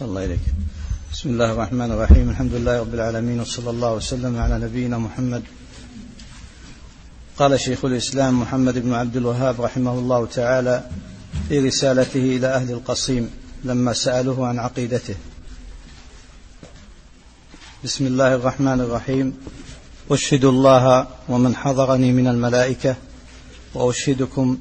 صلى الله إليك. بسم الله الرحمن الرحيم. الحمد لله رب العالمين وصلى الله وسلم على نبينا محمد. قال شيخ الإسلام محمد بن عبد الوهاب رحمه الله تعالى في رسالته إلى أهل القصيم لما سألوه عن عقيدته. بسم الله الرحمن الرحيم. أشهد الله ومن حضرني من الملائكة وأشهدكم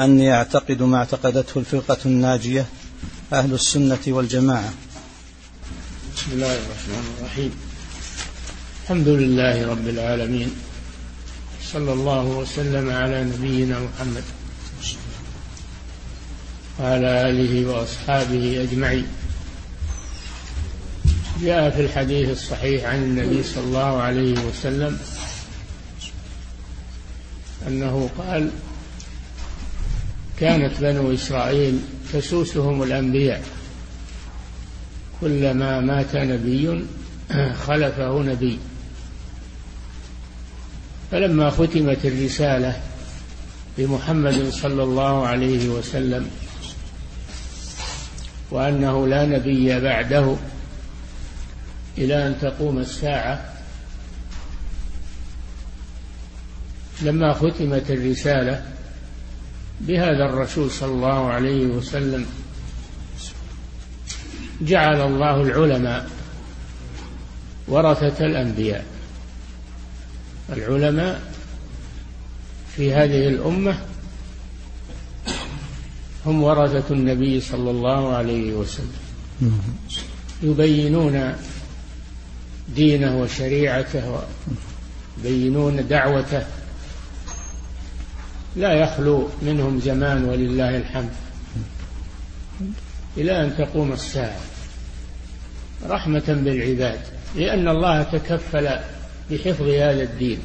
أني أعتقد ما اعتقدته الفرقة الناجية أهل السنة والجماعة. بسم الله الرحمن الرحيم. الحمد لله رب العالمين. صلى الله وسلم على نبينا محمد. وعلى آله وأصحابه أجمعين. جاء في الحديث الصحيح عن النبي صلى الله عليه وسلم أنه قال كانت بنو إسرائيل تسوسهم الأنبياء. كلما مات نبي خلفه نبي. فلما ختمت الرسالة بمحمد صلى الله عليه وسلم وأنه لا نبي بعده إلى أن تقوم الساعة لما ختمت الرسالة بهذا الرسول صلى الله عليه وسلم جعل الله العلماء ورثة الأنبياء. العلماء في هذه الأمة هم ورثة النبي صلى الله عليه وسلم. يبينون دينه وشريعته ويبينون دعوته لا يخلو منهم زمان ولله الحمد. إلى أن تقوم الساعة رحمة بالعباد لأن الله تكفل بحفظ هذا الدين.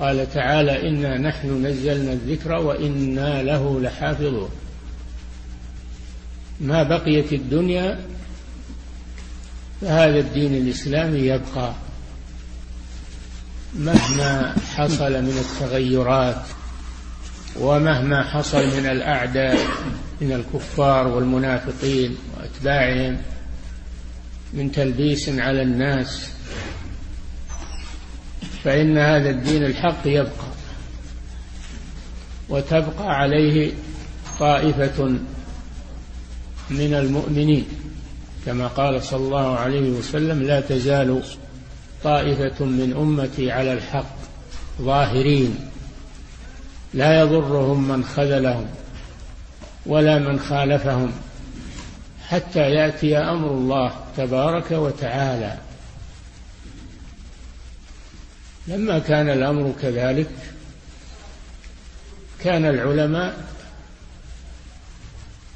قال تعالى إنا نحن نزلنا الذكر وإنا له لحافظون. ما بقيت الدنيا فهذا الدين الإسلامي يبقى. مهما حصل من التغيرات ومهما حصل من الأعداء من الكفار والمنافقين وأتباعهم من تلبيس على الناس فإن هذا الدين الحق يبقى. وتبقى عليه طائفة من المؤمنين. كما قال صلى الله عليه وسلم لا تزال طائفة من أمتي على الحق ظاهرين. لا يضرهم من خذلهم ولا من خالفهم حتى يأتي أمر الله تبارك وتعالى. لما كان الأمر كذلك كان العلماء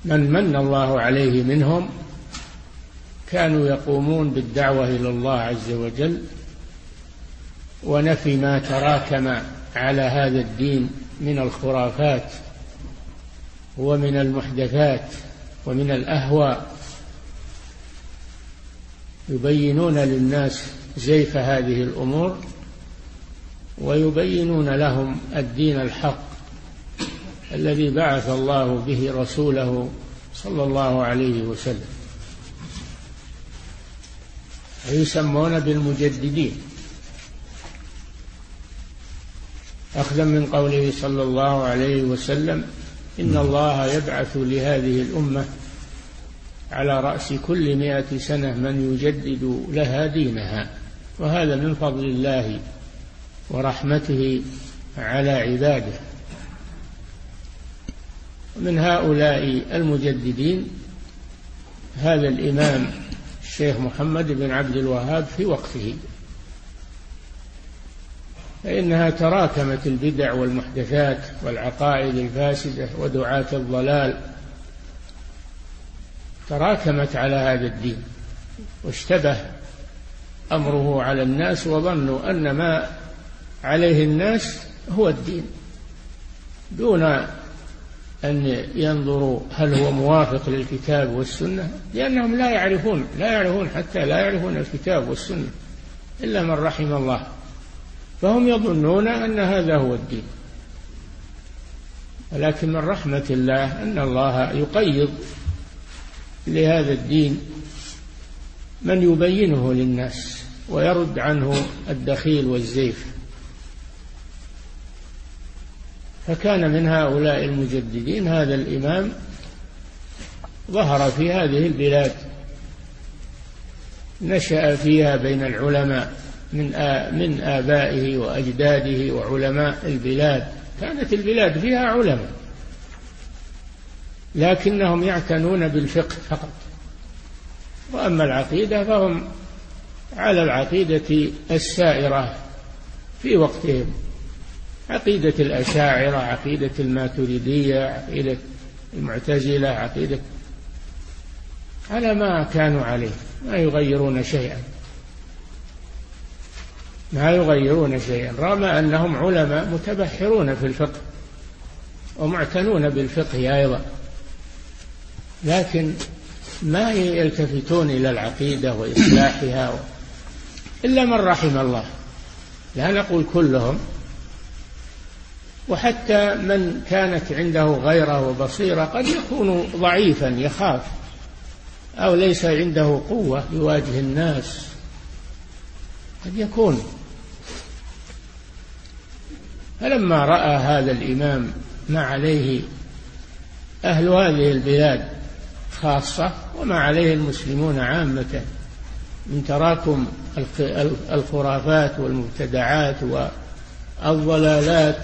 من من الله عليه منهم كانوا يقومون بالدعوة إلى الله عز وجل. ونفي ما تراكم على هذا الدين من الخرافات ومن المحدثات ومن الأهواء. يبينون للناس زيف هذه الأمور ويبينون لهم الدين الحق الذي بعث الله به رسوله صلى الله عليه وسلم. ويسمون بالمجددين. أخذا من قوله صلى الله عليه وسلم إن الله يبعث لهذه الأمة على رأس كل مائة سنة من يجدد لها دينها. وهذا من فضل الله ورحمته على عباده. من هؤلاء المجددين هذا الإمام الشيخ محمد بن عبد الوهاب في وقته فإنها تراكمت البدع والمحدثات والعقائد الفاسدة ودعاة الضلال. تراكمت على هذا الدين واشتبه أمره على الناس وظنوا أن ما عليه الناس هو الدين. دون أن ينظروا هل هو موافق للكتاب والسنة لأنهم لا يعرفون لا يعرفون حتى لا يعرفون الكتاب والسنة إلا من رحم الله. فهم يظنون أن هذا هو الدين. ولكن من رحمة الله أن الله يقيض لهذا الدين من يبينه للناس ويرد عنه الدخيل والزيف. فكان من هؤلاء المجددين هذا الإمام ظهر في هذه البلاد نشأ فيها بين العلماء. من من آبائه وأجداده وعلماء البلاد. كانت البلاد فيها علماء لكنهم يعتنون بالفقه فقط. وأما العقيدة فهم على العقيدة السائرة في وقتهم. عقيدة الأشاعرة عقيدة الماتريدية عقيدة المعتزلة عقيدة على ما كانوا عليه ما يغيرون شيئا. ما يغيرون شيئا رغم أنهم علماء متبحرون في الفقه ومعتنون بالفقه أيضا. لكن ما يلتفتون إلى العقيدة وإصلاحها إلا من رحم الله. لا نقول كلهم. وحتى من كانت عنده غيرة وبصيرة قد يكون ضعيفا يخاف. أو ليس عنده قوة يواجه الناس. قد يكون. فلما رأى هذا الإمام ما عليه أهل هذه البلاد خاصة وما عليه المسلمون عامة من تراكم الخرافات والمبتدعات والضلالات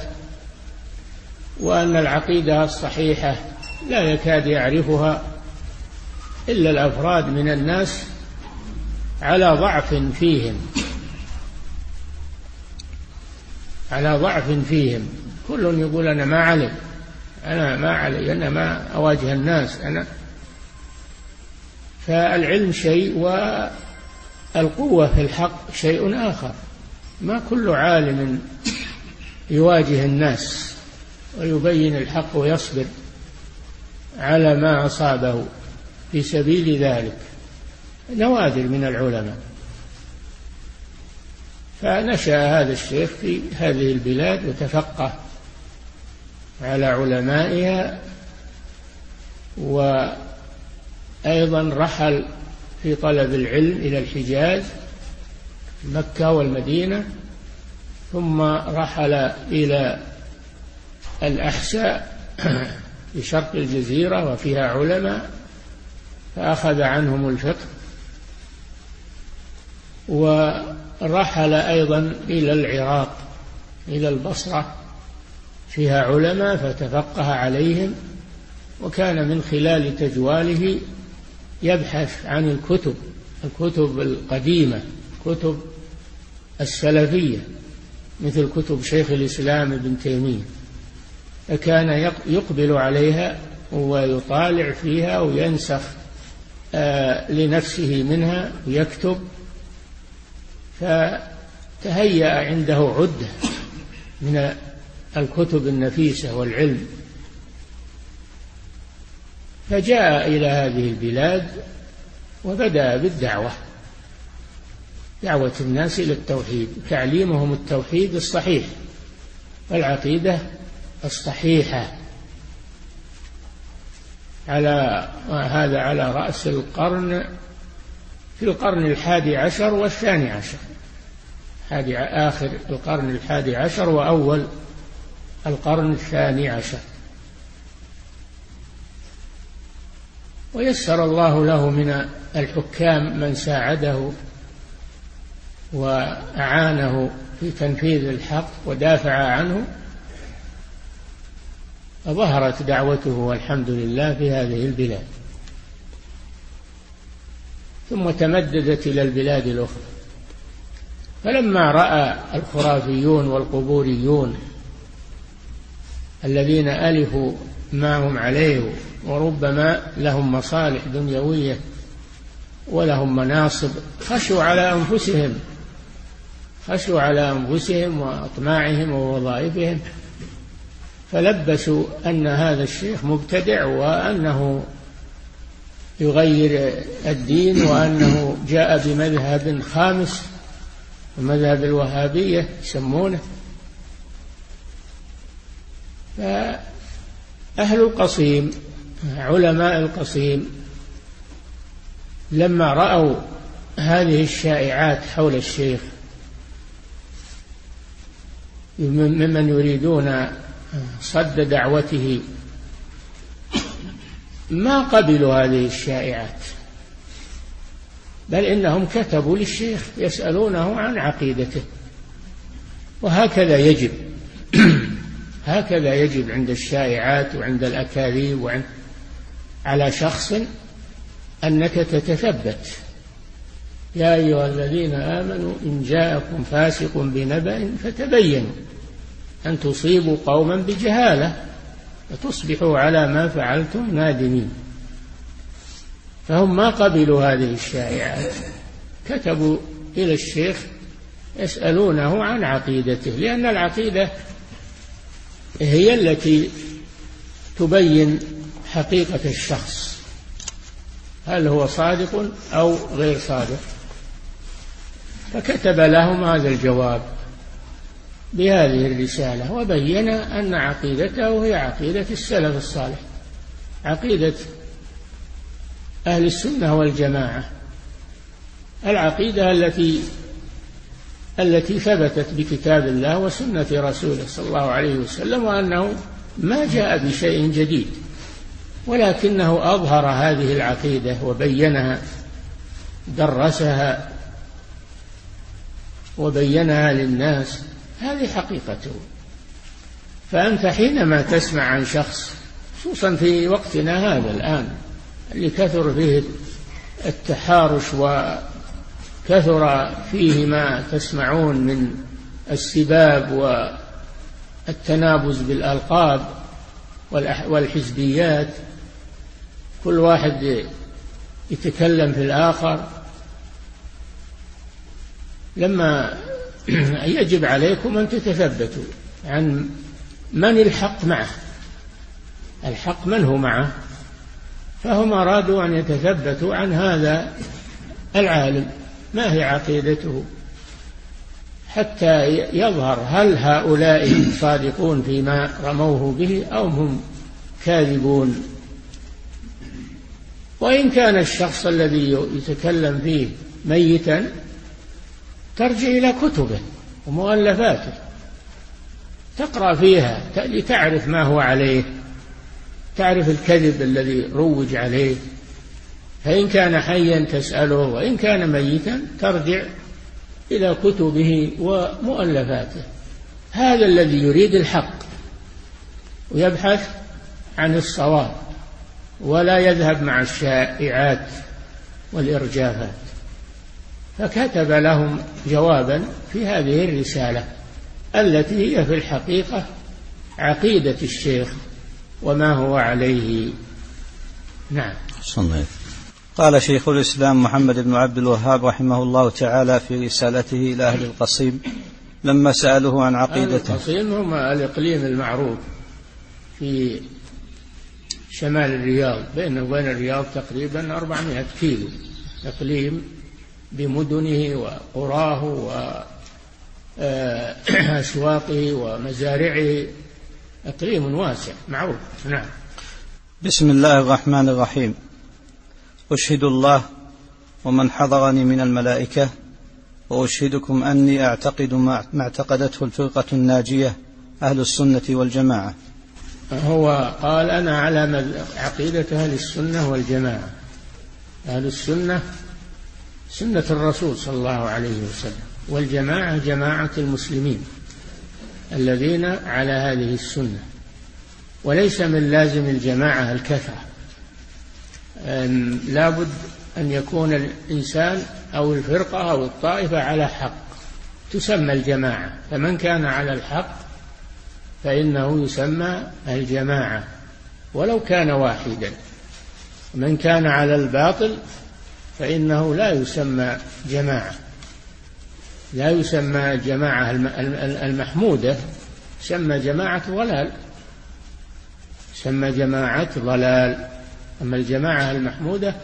وأن العقيدة الصحيحة لا يكاد يعرفها إلا الأفراد من الناس على ضعف فيهم. على ضعف فيهم. كل يقول أنا ما علي. أنا ما علي. أنا ما أواجه الناس. أنا فالعلم شيء والقوة في الحق شيء آخر. ما كل عالم يواجه الناس ويبين الحق ويصبر على ما أصابه في سبيل ذلك. نوادر من العلماء. فنشأ هذا الشيخ في هذه البلاد وتفقه على علمائها وأيضا رحل في طلب العلم إلى الحجاز مكة والمدينة ثم رحل إلى الأحساء في شرق الجزيرة وفيها علماء فأخذ عنهم الفقه ورحل أيضا إلى العراق إلى البصرة. فيها علماء فتفقه عليهم وكان من خلال تجواله يبحث عن الكتب الكتب القديمة كتب السلفية مثل كتب شيخ الإسلام ابن تيمية. فكان يقبل عليها ويطالع فيها وينسخ آه، لنفسه منها ويكتب. فتهيأ عنده عدة من الكتب النفيسة والعلم. فجاء إلى هذه البلاد وبدأ بالدعوة دعوة الناس إلى التوحيد. تعليمهم التوحيد الصحيح والعقيدة الصحيحة على هذا على رأس القرن في القرن الحادي عشر والثاني عشر. حادي آخر القرن الحادي عشر وأول القرن الثاني عشر. ويسر الله له من الحكام من ساعده وأعانه في تنفيذ الحق ودافع عنه. فظهرت دعوته والحمد لله في هذه البلاد. ثم تمددت إلى البلاد الأخرى. فلما رأى الخرافيون والقبوريون الذين ألفوا ما هم عليه وربما لهم مصالح دنيوية ولهم مناصب خشوا على أنفسهم خشوا على أنفسهم وأطماعهم ووظائفهم فلبسوا أن هذا الشيخ مبتدع وأنه يغير الدين وأنه جاء بمذهب خامس ومذهب الوهابية يسمونه. فأهل القصيم علماء القصيم لما رأوا هذه الشائعات حول الشيخ ممن يريدون صد دعوته ما قبلوا هذه الشائعات بل إنهم كتبوا للشيخ يسألونه عن عقيدته وهكذا يجب هكذا يجب عند الشائعات وعند الأكاذيب وعند على شخص أنك تتثبت يا أيها الذين آمنوا إن جاءكم فاسق بنبأ فتبينوا أن تصيبوا قوما بجهالة. فتصبحوا على ما فعلتم نادمين. فهم ما قبلوا هذه الشائعات. كتبوا إلى الشيخ يسألونه عن عقيدته لأن العقيدة هي التي تبين حقيقة الشخص. هل هو صادق أو غير صادق؟ فكتب لهم هذا الجواب. بهذه الرسالة وبين أن عقيدته هي عقيدة السلف الصالح عقيدة أهل السنة والجماعة العقيدة التي التي ثبتت بكتاب الله وسنة رسوله صلى الله عليه وسلم وأنه ما جاء بشيء جديد ولكنه أظهر هذه العقيدة وبينها درسها وبينها للناس هذه حقيقته فأنت حينما تسمع عن شخص خصوصا في وقتنا هذا الآن اللي كثر فيه التحارش وكثر فيه ما تسمعون من السباب والتنابز بالألقاب والحزبيات كل واحد يتكلم في الآخر. لما يجب عليكم أن تتثبتوا عن من الحق معه. الحق من هو معه؟ فهم أرادوا أن يتثبتوا عن هذا العالم. ما هي عقيدته؟ حتى يظهر هل هؤلاء صادقون فيما رموه به أو هم كاذبون. وإن كان الشخص الذي يتكلم فيه ميتا ترجع إلى كتبه ومؤلفاته. تقرأ فيها لتعرف ما هو عليه تعرف الكذب الذي روج عليه. فإن كان حيا تسأله وإن كان ميتا ترجع إلى كتبه ومؤلفاته. هذا الذي يريد الحق ويبحث عن الصواب ولا يذهب مع الشائعات والإرجافات. فكتب لهم جوابا في هذه الرسالة التي هي في الحقيقة عقيدة الشيخ وما هو عليه. نعم. صنعت. قال شيخ الإسلام محمد بن عبد الوهاب رحمه الله تعالى في رسالته إلى أهل القصيم لما سألوه عن عقيدته. القصيم هم الإقليم المعروف في شمال الرياض بين وبين الرياض تقريبا 400 كيلو إقليم بمدنه وقراه وأسواقه ومزارعه. إقليم واسع معروف. نعم. بسم الله الرحمن الرحيم. أشهد الله ومن حضرني من الملائكة وأشهدكم أني أعتقد ما اعتقدته الفرقة الناجية أهل السنة والجماعة. هو قال أنا على عقيدة أهل السنة والجماعة. أهل السنة سنة الرسول صلى الله عليه وسلم والجماعة جماعة المسلمين الذين على هذه السنة. وليس من لازم الجماعة الكثرة لابد أن يكون الإنسان أو الفرقة أو الطائفة على حق. تسمى الجماعة. فمن كان على الحق فإنه يسمى الجماعة ولو كان واحدا. من كان على الباطل فإنه لا يسمى جماعة. لا يسمى الجماعة المحمودة. يسمى جماعة ضلال. يسمى جماعة ضلال. أما الجماعة المحمودة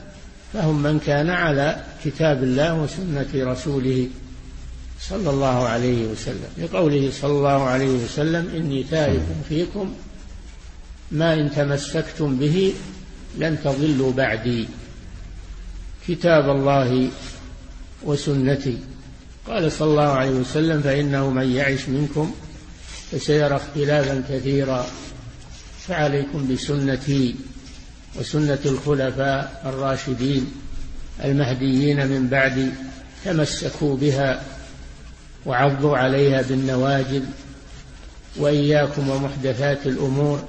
فهم من كان على كتاب الله وسنة رسوله صلى الله عليه وسلم. لقوله صلى الله عليه وسلم إني تارك فيكم ما إن تمسكتم به لن تضلوا بعدي. كتاب الله وسنتي. قال صلى الله عليه وسلم فإنه من يعش منكم فسيرى اختلافا كثيرا. فعليكم بسنتي وسنة الخلفاء الراشدين المهديين من بعدي تمسكوا بها وعضوا عليها بالنواجذ. وإياكم ومحدثات الأمور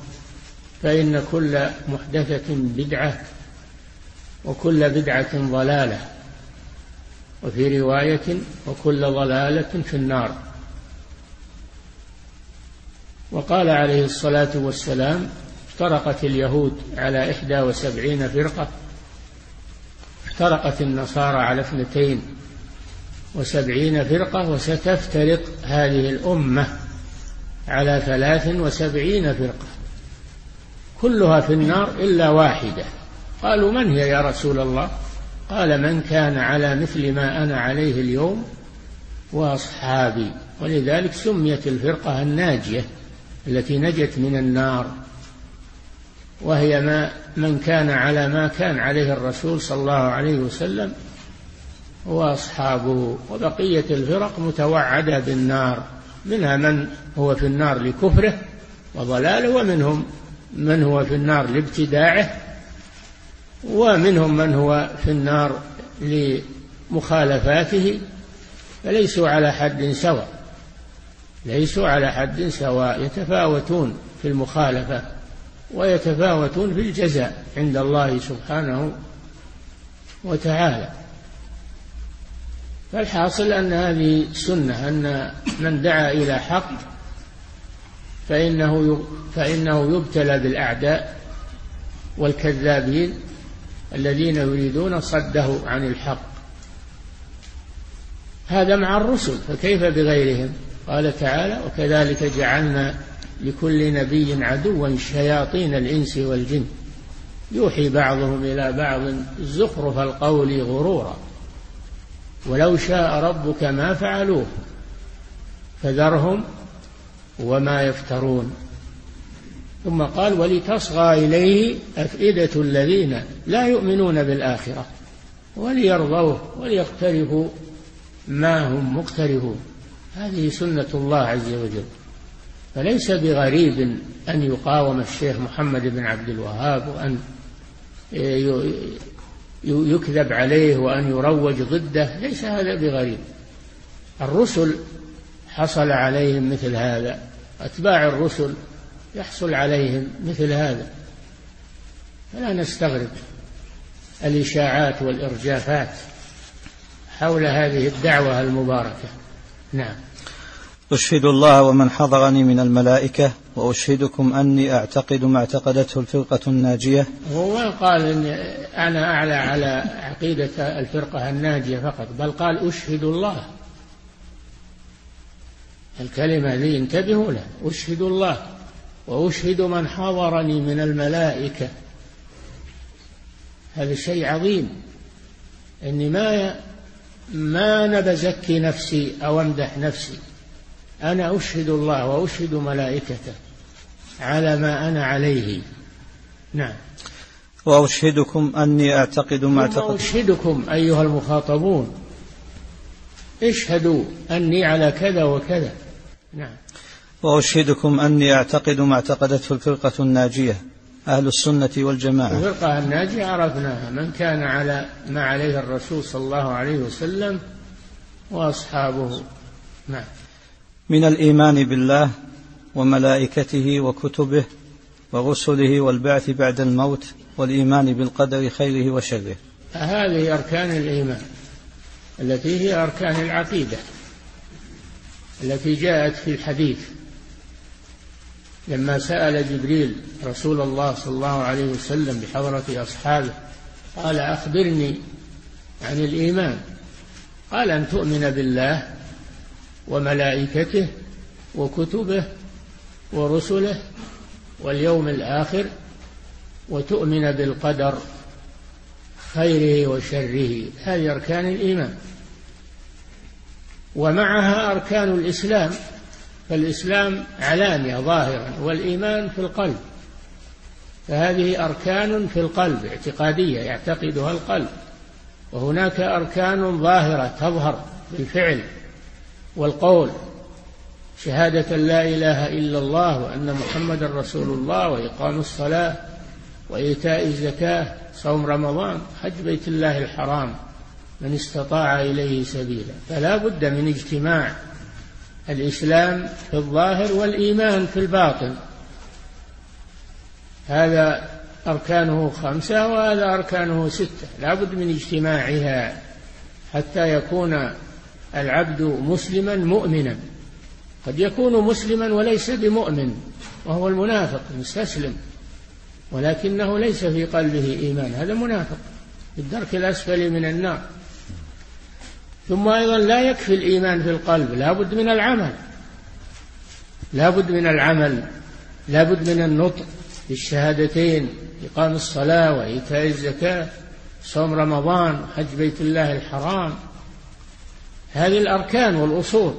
فإن كل محدثة بدعة وكل بدعة ضلالة وفي رواية وكل ضلالة في النار. وقال عليه الصلاة والسلام افترقت اليهود على إحدى وسبعين فرقة افترقت النصارى على اثنتين وسبعين فرقة وستفترق هذه الأمة على ثلاث وسبعين فرقة كلها في النار إلا واحدة. قالوا من هي يا رسول الله؟ قال من كان على مثل ما أنا عليه اليوم وأصحابي. ولذلك سميت الفرقة الناجية التي نجت من النار. وهي ما من كان على ما كان عليه الرسول صلى الله عليه وسلم وأصحابه. وبقية الفرق متوعدة بالنار. منها من هو في النار لكفره وضلاله ومنهم من هو في النار لابتداعه ومنهم من هو في النار لمخالفاته فليسوا على حد سواء ليسوا على حد سواء يتفاوتون في المخالفة ويتفاوتون في الجزاء عند الله سبحانه وتعالى. فالحاصل أن هذه سنة أن من دعا إلى حق فإنه فإنه يبتلى بالأعداء والكذابين الذين يريدون صده عن الحق. هذا مع الرسل فكيف بغيرهم؟ قال تعالى وكذلك جعلنا لكل نبي عدوا شياطين الإنس والجن. يوحي بعضهم إلى بعض زخرف القول غرورا. ولو شاء ربك ما فعلوه فذرهم وما يفترون. ثم قال ولتصغى إليه أفئدة الذين لا يؤمنون بالآخرة وليرضوه وليقترفوا ما هم مقترفون. هذه سنة الله عز وجل. فليس بغريب أن يقاوم الشيخ محمد بن عبد الوهاب وأن يكذب عليه وأن يروج ضده. ليس هذا بغريب. الرسل حصل عليهم مثل هذا. أتباع الرسل يحصل عليهم مثل هذا. فلا نستغرب الإشاعات والإرجافات حول هذه الدعوة المباركة. نعم. أشهد الله ومن حضرني من الملائكة وأشهدكم أني أعتقد ما اعتقدته الفرقة الناجية. هو قال إن أنا أعلى على عقيدة الفرقة الناجية فقط بل قال أشهد الله. الكلمة ذي انتبهوا له أشهد الله. وأشهد من حضرني من الملائكة. هذا شيء عظيم. إني ما ما نبزكي نفسي أو أمدح نفسي. أنا أشهد الله وأشهد ملائكته على ما أنا عليه. نعم. وأشهدكم أني أعتقد ما اعتقد. أشهدكم أيها المخاطبون. اشهدوا أني على كذا وكذا. نعم. وأشهدكم أني أعتقد ما اعتقدته الفرقة الناجية أهل السنة والجماعة. الفرقة الناجية عرفناها من كان على ما عليه الرسول صلى الله عليه وسلم وأصحابه. نعم. من الإيمان بالله وملائكته وكتبه ورسله والبعث بعد الموت والإيمان بالقدر خيره وشره. هذه أركان الإيمان التي هي أركان العقيدة التي جاءت في الحديث. لما سأل جبريل رسول الله صلى الله عليه وسلم بحضرة أصحابه قال أخبرني عن الإيمان. قال أن تؤمن بالله وملائكته وكتبه ورسله واليوم الآخر وتؤمن بالقدر خيره وشره. هذه أركان الإيمان. ومعها أركان الإسلام. فالإسلام علانية ظاهرا والإيمان في القلب. فهذه أركان في القلب اعتقادية يعتقدها القلب. وهناك أركان ظاهرة تظهر بالفعل والقول. شهادة لا إله إلا الله وأن محمد رسول الله وإقام الصلاة وإيتاء الزكاة صوم رمضان حج بيت الله الحرام من استطاع إليه سبيلا. فلا بد من اجتماع الإسلام في الظاهر والإيمان في الباطن. هذا أركانه خمسة وهذا أركانه ستة. لا بد من اجتماعها حتى يكون العبد مسلما مؤمنا. قد يكون مسلما وليس بمؤمن وهو المنافق المستسلم ولكنه ليس في قلبه إيمان. هذا منافق في الدرك الأسفل من النار. ثم أيضا لا يكفي الإيمان في القلب لا بد من العمل. لا بد من العمل لا بد من النطق بالشهادتين إقام الصلاة وإيتاء الزكاة صوم رمضان حج بيت الله الحرام. هذه الأركان والأصول.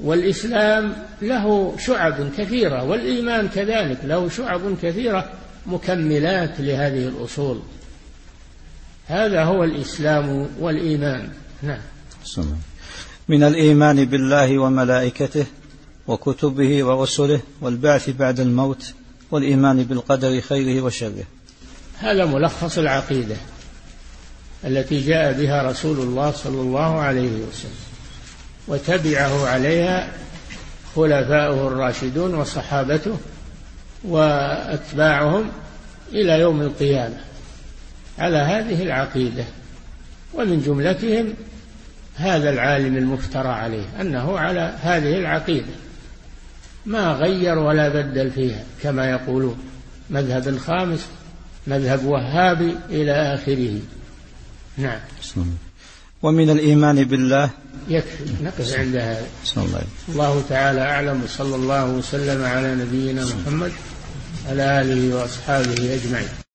والإسلام له شعب كثيرة والإيمان كذلك له شعب كثيرة مكملات لهذه الأصول. هذا هو الإسلام والإيمان. نعم. من الإيمان بالله وملائكته وكتبه ورسله والبعث بعد الموت والإيمان بالقدر خيره وشره. هذا ملخص العقيدة التي جاء بها رسول الله صلى الله عليه وسلم وتبعه عليها خلفاؤه الراشدون وصحابته وأتباعهم إلى يوم القيامة. على هذه العقيدة ومن جملتهم هذا العالم المفترى عليه أنه على هذه العقيدة. ما غير ولا بدل فيها كما يقولون مذهب خامس مذهب وهابي إلى آخره. نعم. ومن الإيمان بالله. يكفي نقف عند هذا. الله. الله تعالى أعلم وصلى الله وسلم على نبينا محمد على آله وأصحابه أجمعين.